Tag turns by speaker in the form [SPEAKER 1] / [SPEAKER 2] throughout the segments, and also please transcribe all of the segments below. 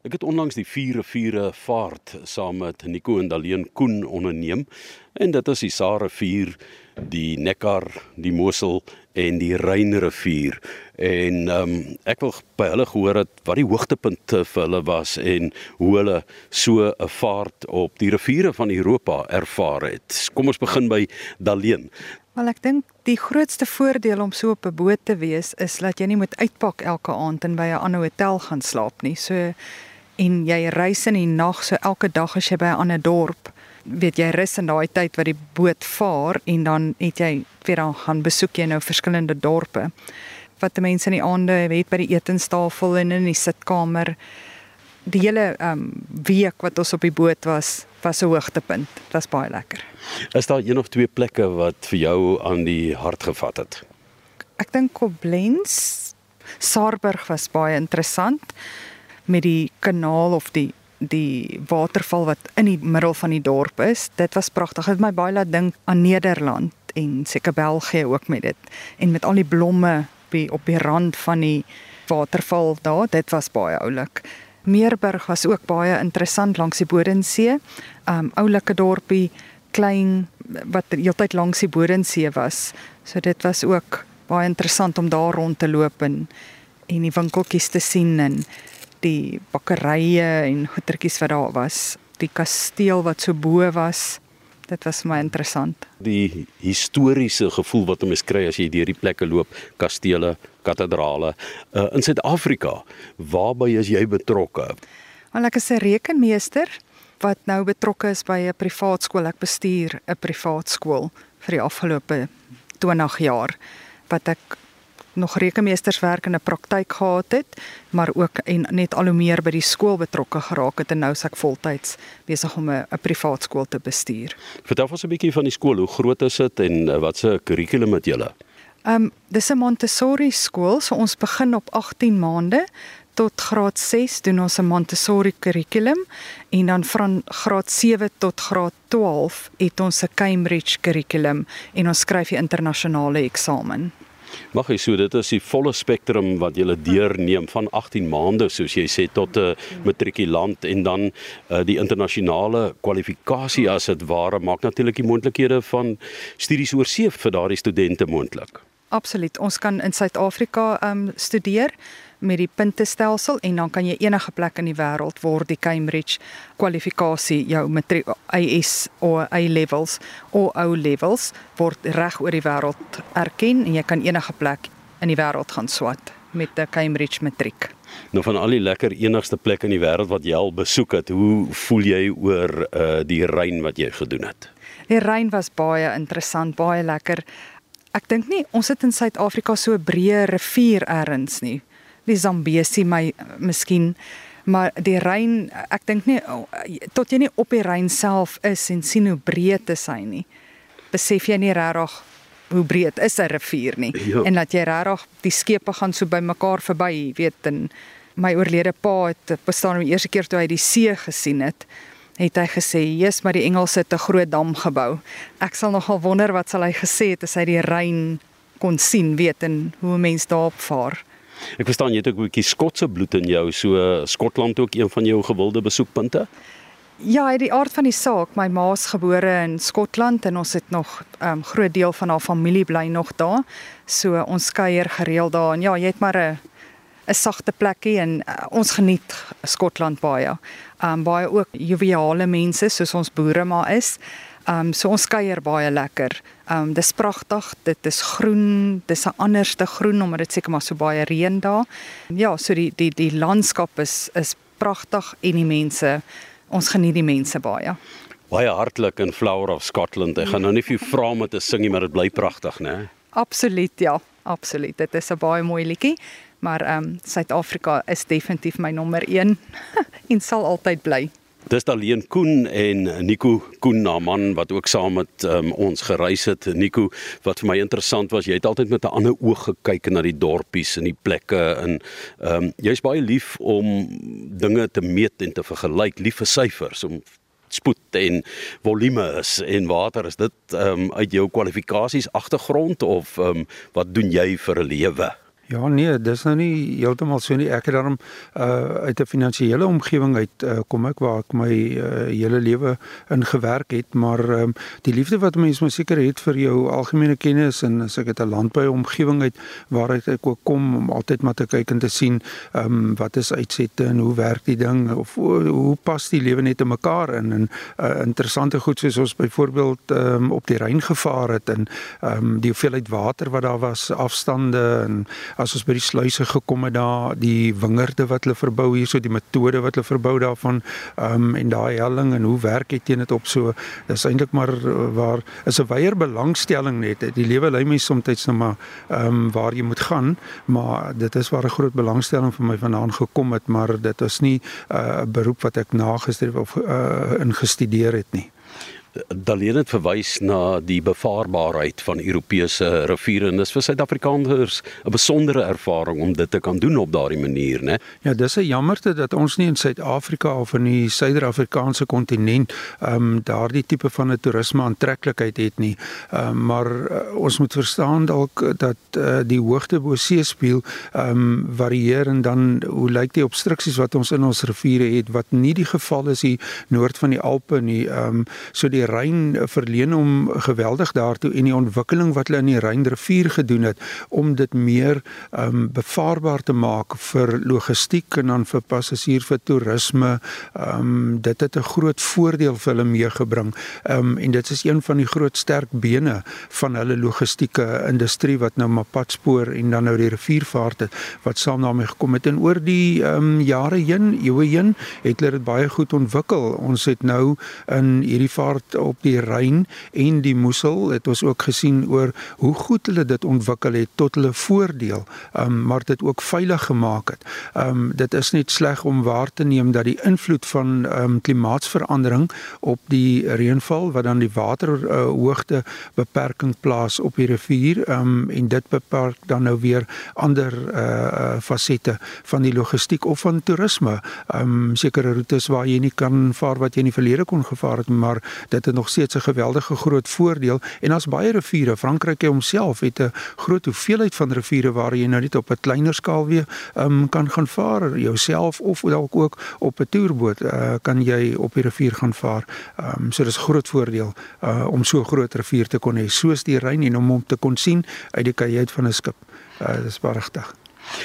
[SPEAKER 1] Ek het onlangs die vier riviere vaart saam met Nico en Daleen Koen onderneem en dit is die Sare rivier, die Neckar, die Mosel en die Rynrivier. En ehm um, ek wil by hulle gehoor het wat die hoogtepunte vir hulle was en hoe hulle so 'n vaart op die riviere van Europa ervaar het. Kom ons begin by Daleen.
[SPEAKER 2] Wel ek dink die grootste voordeel om so op 'n boot te wees is dat jy nie moet uitpak elke aand en by 'n ander hotel gaan slaap nie. So en jy reis in die nag so elke dag as jy by 'n ander dorp weet jy rus in daai tyd wat die boot vaar en dan het jy weer dan gaan besoek jy nou verskillende dorpe. Wat die mense in die aande het by die etenstafel en in die sitkamer die hele um, week wat ons op die boot was was 'n hoogtepunt. Dit was baie lekker.
[SPEAKER 1] Is daar een of twee plekke wat vir jou aan die hart gevat het?
[SPEAKER 2] Ek dink Koblenz Saarburg was baie interessant met die kanaal of die die waterval wat in die middel van die dorp is. Dit was pragtig. Dit het my baie laat dink aan Nederland en seker België ook met dit. En met al die blomme op die rand van die waterval daar, dit was baie oulik. Meerburg was ook baie interessant langs die Bodensee. Um oulike dorpie, klein wat heeltyd langs die Bodensee was. So dit was ook baie interessant om daar rond te loop en en die winkeltjies te sien en die bakkerye en goetertjies wat daar was, die kasteel wat so bo was. Dit was my interessant.
[SPEAKER 1] Die historiese gevoel wat 'n mens kry as jy deur die plekke loop, kastele, kathedrale. Uh, in Suid-Afrika, waarby is jy betrokke?
[SPEAKER 2] Wel ek is 'n rekenmeester wat nou betrokke is by 'n privaat skool. Ek bestuur 'n privaat skool vir die afgelope 20 jaar wat ek nog rekenmeesterswerk in 'n praktyk gehad het, maar ook en net al hoe meer by die skool betrokke geraak het en nou is ek voltyds besig om 'n privaat skool te bestuur.
[SPEAKER 1] Vertel ons 'n bietjie van die skool. Hoe groot is dit en eh, wat se kurrikulum het julle?
[SPEAKER 2] Ehm um, dis 'n Montessori skool, so ons begin op 18 maande tot graad 6 doen ons 'n Montessori kurrikulum en dan van graad 7 tot graad 12 het ons 'n Cambridge kurrikulum en ons skryf die internasionale eksamen.
[SPEAKER 1] Mag jy so dit is die volle spektrum wat jy deurneem van 18 maande soos jy sê tot 'n matrikulant en dan uh, die internasionale kwalifikasie as dit ware maak natuurlik die moontlikhede van studies oor see vir daardie studente moontlik.
[SPEAKER 2] Absoluut. Ons kan in Suid-Afrika um studeer met die puntestelsel en dan kan jy enige plek in die wêreld word die Cambridge kwalifikasie jou matriek AS of A levels of O levels word reg oor die wêreld erken en jy kan enige plek in die wêreld gaan swat met 'n Cambridge matriek.
[SPEAKER 1] Nou van al die lekker enigste plek in die wêreld wat jy al besoek het, hoe voel jy oor uh die reën wat jy gedoen het?
[SPEAKER 2] Die reën was baie interessant, baie lekker. Ek dink nie ons het in Suid-Afrika so 'n breë rivier erns nie die Zambesi my miskien maar die rein ek dink nie tot jy nie op die rein self is en sien hoe breed dit is nie besef jy nie regtig hoe breed is 'n rivier nie jo. Ja. en dat jy regtig die skepe gaan so by mekaar verby weet en my oorlede pa het bestaan die eerste keer toe hy die see gesien het het hy gesê jy's maar die Engelse het 'n groot dam gebou ek sal nogal wonder wat sal hy gesê het as hy die rein kon sien weet en hoe mense daarop vaar
[SPEAKER 1] Ek verstaan jy het ook 'n bietjie Skotse bloed in jou, so Skotland ook een van jou gewilde besoekpunte?
[SPEAKER 2] Ja, die aard van die saak, my ma's gebore in Skotland en ons het nog 'n um, groot deel van haar familie bly nog daar. So ons kuier gereeld daar en ja, jy het maar 'n 'n sagte plekkie en uh, ons geniet Skotland baie. Um baie ook joviale mense soos ons boere maar is. Um so ons kuier baie lekker. Um dis pragtig, dit is groen, dis 'n anderste groen omdat dit seker maar so baie reën daar. Ja, so die die die landskap is is pragtig en die mense, ons geniet die mense baie.
[SPEAKER 1] Baie hartlik in Flower of Scotland. Ek gaan nou nie vir jou vra om te sing nie, maar dit bly pragtig, né?
[SPEAKER 2] Absoluut, ja. Absoluut. Dit is 'n baie mooi liedjie, maar ehm um, Suid-Afrika is definitief my nommer 1 en sal altyd bly.
[SPEAKER 1] Dis alleen Koen en Nico Koen na man wat ook saam met um, ons gereis het. Nico, wat vir my interessant was, jy het altyd met 'n ander oog gekyk na die dorpies en die plekke en ehm um, jy's baie lief om dinge te meet en te vergelyk, lief vir syfers om spoed en volume is en water is dit ehm um, uit jou kwalifikasies agtergrond of ehm um, wat doen jy vir 'n lewe?
[SPEAKER 3] Ja nee, dis nou nie heeltemal so nie. Ek het daarom uh uit 'n finansiële omgewing uit uh, kom ek waar ek my uh, hele lewe in gewerk het, maar um, die liefde wat mense maar seker het vir jou algemene kennis en as ek dit 'n landbou omgewing uit waaruit ek ook kom om altyd maar te kyk en te sien ehm um, wat is uitsette en hoe werk die ding of hoe, hoe pas die lewe net in mekaar in en uh, interessante goed soos ons byvoorbeeld ehm um, op die Ryn gevaar het en ehm um, die hoeveelheid water wat daar was, afstande en as ons by die sluise gekom het daar die wingerde wat hulle verbou hierso die metode wat hulle verbou daarvan um, en daai helling en hoe werk dit teen dit op so dis eintlik maar uh, waar is 'n weier belangstelling net. Die lewe lei my soms net maar um, waar jy moet gaan maar dit is waar 'n groot belangstelling vir my vanaand gekom het maar dit is nie uh, 'n uh, beroep wat ek nagestreef of uh, ingestudeer het nie
[SPEAKER 1] Daleen het verwys na die bevaarbaarheid van Europese riviere en dis vir Suid-Afrikaners 'n besondere ervaring om dit te kan doen op daardie manier, né?
[SPEAKER 3] Ja, dis 'n jammerte dat ons nie in Suid-Afrika of in die Suider-Afrikaanse kontinent ehm um, daardie tipe van 'n toerisme aantreklikheid het nie. Ehm um, maar uh, ons moet verstaan dalk dat uh, die hoogte bo seespieël ehm um, varieer en dan hoe lyk die obstruksies wat ons in ons riviere het wat nie die geval is hier noord van die Alpe nie. Ehm um, so die die Ryn verleen hom geweldig daartoe en die ontwikkeling wat hulle in die Rynrivier gedoen het om dit meer um bevaarbaar te maak vir logistiek en dan vir passasier vir toerisme. Um dit het 'n groot voordeel vir hulle meegebring. Um en dit is een van die groot sterk bene van hulle logistieke industrie wat nou maar padspoor en dan nou die riviervaart het wat saam daarmee gekom het en oor die um jare heen, eeue heen, het hulle dit baie goed ontwikkel. Ons het nou in hierdie vaart op die Ryn en die Moesel het ons ook gesien oor hoe goed hulle dit ontwikkel het tot hulle voordeel, um, maar dit ook veilig gemaak het. Um dit is net sleg om waar te neem dat die invloed van um klimaatsverandering op die reënval wat dan die waterhoogte uh, beperking plaas op die rivier um en dit beperk dan nou weer ander uh fasette van die logistiek of van toerisme. Um sekere roetes waar jy nie kan vaar wat jy in die verlede kon gevaar het, maar dit het nog steeds 'n geweldige groot voordeel en as baie riviere Frankryk homself het 'n groot hoeveelheid van riviere waar jy nou net op 'n kleiner skaal weer um, kan gaan vaar jouself of dalk ook op 'n toerboot uh, kan jy op die rivier gaan vaar. Um, so dis groot voordeel uh, om so groot rivier te kon hê soos die Ryn en om hom te kon sien uit die kajuit van 'n skip. Uh, dis baie regtig.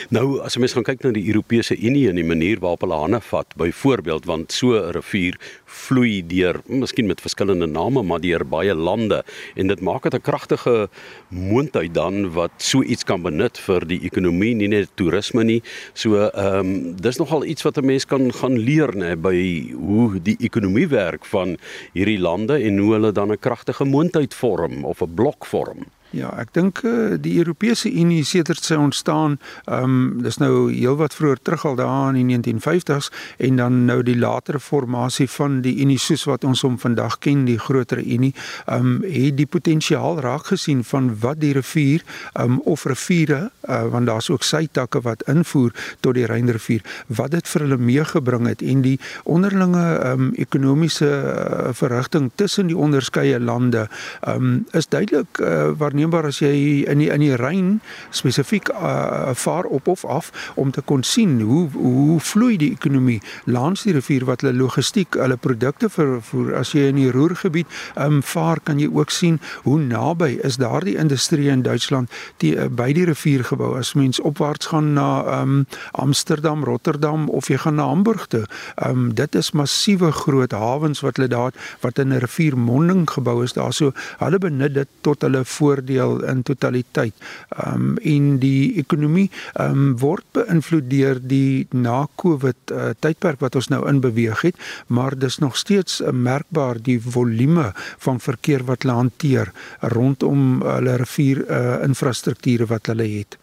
[SPEAKER 1] Nou as jy mens gaan kyk na die Europese Unie en die manier waarop hulle hande vat, byvoorbeeld want so 'n rivier vloei deur, miskien met verskillende name, maar deur baie lande en dit maak dit 'n kragtige moontlikheid dan wat so iets kan benut vir die ekonomie, nie net toerisme nie. So ehm um, dis nogal iets wat 'n mens kan gaan leer nê by hoe die ekonomie werk van hierdie lande en hoe hulle dan 'n kragtige moontlikheid vorm of 'n blok vorm.
[SPEAKER 3] Ja, ek dink uh, die Europese Unie sedert sy ontstaan, ehm um, dis nou heelwat vroeër terug al daar in die 1950s en dan nou die latere formasie van die Unie soos wat ons hom vandag ken, die groter Unie, ehm um, het die potensiaal raak gesien van wat die rivier ehm um, of riviere, uh, want daar's ook sy takke wat invoer tot die Rynrivier, wat dit vir hulle meegebring het en die onderlinge ehm um, ekonomiese uh, verrigting tussen die onderskeie lande ehm um, is duidelik uh, wanneer waarneembaar as jy in die in die Ryn spesifiek uh, vaar op of af om te kon sien hoe hoe vloei die ekonomie langs die rivier wat hulle logistiek hulle produkte vervoer as jy in die Ruhrgebied um, vaar kan jy ook sien hoe naby is daardie industrie in Duitsland die uh, by die rivier gebou as mens opwaarts gaan na um, Amsterdam Rotterdam of jy gaan na Hamburg toe um, dit is massiewe groot hawens wat hulle daar wat in 'n riviermonding gebou is. Daar so hulle benut dit tot hulle voordeel voordeel in totaliteit. Ehm um, en die ekonomie ehm um, word beïnvloed deur die na-Covid uh, tydperk wat ons nou in beweeg het, maar dis nog steeds uh, merkbaar die volume van verkeer wat hulle hanteer rondom hulle rivier uh, infrastrukture wat hulle het.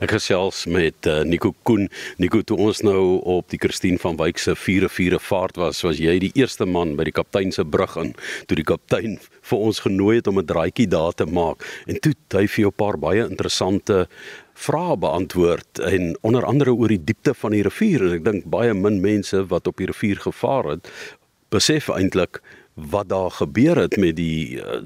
[SPEAKER 1] Ek gesels met uh, Nico Koen. Nico, toe ons nou op die Christine van Wyk se 44 vaart was, was jy die eerste man by die kaptein se brug in toe die kaptein vir ons genooi het om 'n draaitjie daar te maak. En toe het hy vir jou 'n paar baie interessante vrae beantwoord en onder andere oor die diepte van die rivier en ek dink baie min mense wat op die rivier gevaar het besef eintlik wat daar gebeur het met die uh,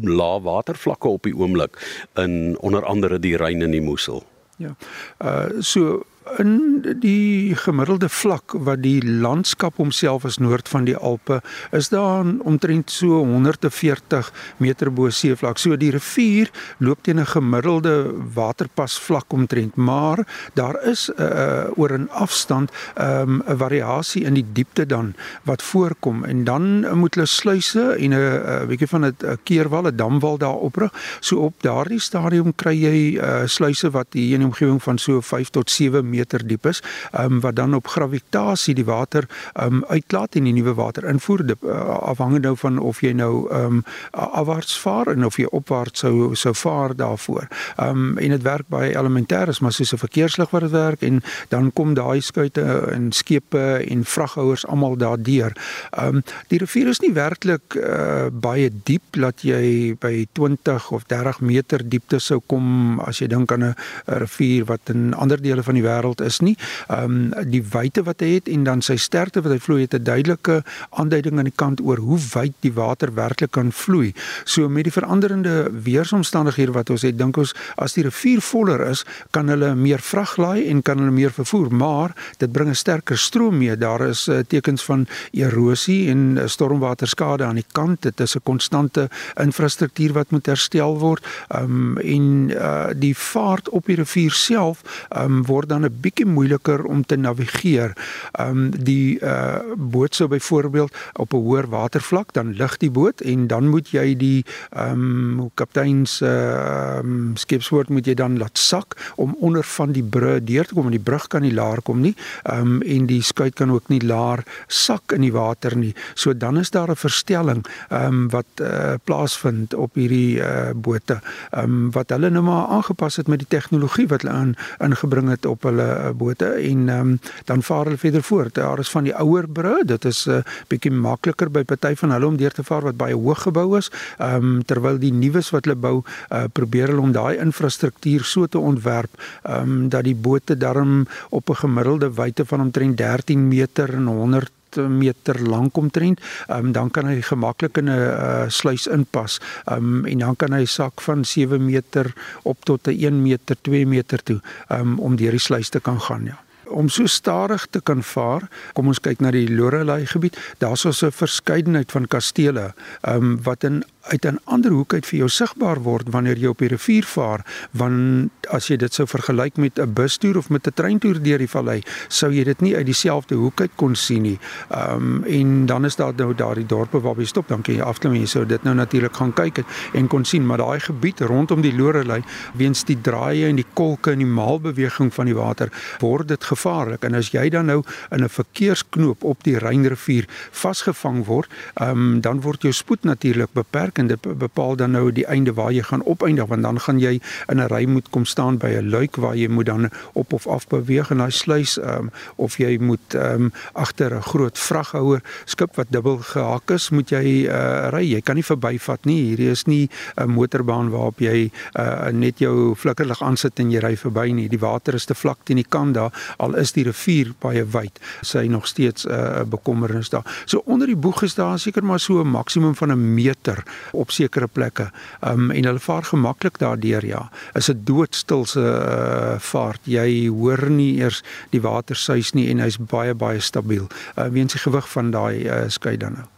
[SPEAKER 1] lae watervlakke op die oomblik in onder andere die Ryn en die Moesel.
[SPEAKER 3] Ja. Uh so in die gemiddelde vlak wat die landskap homself as noord van die Alpe is daar omtrent so 140 meter bo seevlak. So die rivier loop teen 'n gemiddelde waterpas vlak omtrent, maar daar is 'n uh, uh, oor 'n afstand 'n um, variasie in die diepte dan wat voorkom en dan moet hulle sluise en 'n bietjie van 'n keerwal, 'n damwal daar oprig. So op daardie stadium kry jy uh, sluise wat hier in die omgewing van so 5 tot 7 meter diep is, um, wat dan op gravitasie die water um, uitlaat en die nuwe water invoer uh, afhangende nou van of jy nou um, afwaarts vaar en of jy opwaarts sou sou vaar daarvoor. Um, en dit werk baie elementêr is maar soos 'n verkeerslig wat dit werk en dan kom daai skuite en skepe en vraghouers almal daardeur. Um, die rivier is nie werklik uh, baie diep dat jy by 20 of 30 meter diepte sou kom as jy dink aan 'n rivier wat in ander dele van die wêreld wêreld is nie. Ehm um, die wyte wat hy het en dan sy sterkte wat hy vloei het 'n duidelike aanduiding aan die kant oor hoe wyd die water werklik kan vloei. So met die veranderende weeromstandighede wat ons het, dink ons as die rivier voller is, kan hulle meer vrag laai en kan hulle meer vervoer, maar dit bring 'n sterker stroom mee. Daar is uh, tekens van erosie en uh, stormwaterskade aan die kant. Dit is 'n konstante infrastruktuur wat moet herstel word. Ehm um, en uh, die vaart op die rivier self ehm um, word dan 'n bietjie moeiliker om te navigeer. Ehm um, die uh boot sou byvoorbeeld op 'n hoër watervlak dan lig die boot en dan moet jy die ehm um, kapteins ehm uh, skipswoord moet jy dan laat sak om onder van die brug deur te kom en die brug kan nie laer kom nie. Ehm um, en die skuit kan ook nie laer sak in die water nie. So dan is daar 'n verstelling ehm um, wat uh plaasvind op hierdie uh bote. Ehm um, wat hulle nou maar aangepas het met die tegnologie wat hulle aan ingebring het op hulle uh, bote en um, dan vaar hulle verder voort. Daar is van die ouer brûe, dit is 'n uh, bietjie makliker by party van hulle om deur te vaar wat baie hoog gebou is. Ehm um, terwyl die nuus wat hulle bou, uh, probeer hulle om daai infrastruktuur so te ontwerp ehm um, dat die bote darm op 'n gemiddelde wyte van omtrent 13 meter en 100 meter lank omtrent, um, dan kan hy gemaklik in 'n uh, sluis inpas. Um, en dan kan hy sak van 7 meter op tot 'n 1 meter, 2 meter toe um, om deur die sluis te kan gaan, ja om so stadig te kan vaar. Kom ons kyk na die Lorelei gebied. Daar's so 'n verskeidenheid van kastele um, wat in uit 'n ander hoek uit vir jou sigbaar word wanneer jy op die rivier vaar want as jy dit sou vergelyk met 'n bustoer of met 'n treintoer deur die vallei sou jy dit nie uit dieselfde hoek uit kon sien nie. Ehm um, en dan is daar nou daardie dorpe waar jy stop dan kan jy afklim en jy sou dit nou natuurlik gaan kyk het, en kon sien maar daai gebied rondom die Lorelei weens die draaie en die kolke en die maalbeweging van die water word dit gevaarlik en as jy dan nou in 'n verkeersknoop op die Rynrivier vasgevang word, ehm um, dan word jou spoed natuurlik beperk werk en dit bepaal dan nou die einde waar jy gaan opeindig want dan gaan jy in 'n ry moet kom staan by 'n luik waar jy moet dan op of af beweeg in daai sluis um, of jy moet um, agter 'n groot vraghouer skip wat dubbel gehak is moet jy uh, ry. Jy kan nie verbyvat nie. Hierdie is nie 'n motorbaan waarop jy uh, net jou flikkerlig aansit en jy ry verby nie. Die water is te vlak teen die kant daar al is die rivier baie wyd sy nog steeds 'n uh, bekommernis daar. So onder die boeg is daar seker maar so 'n maksimum van 'n meter op sekere plekke. Um en hulle vaar gemaklik daardeur ja. Is 'n doodstilse uh, vaart. Jy hoor nie eers die water suis nie en hy's baie baie stabiel uh, weens die gewig van daai uh, skei dan nou.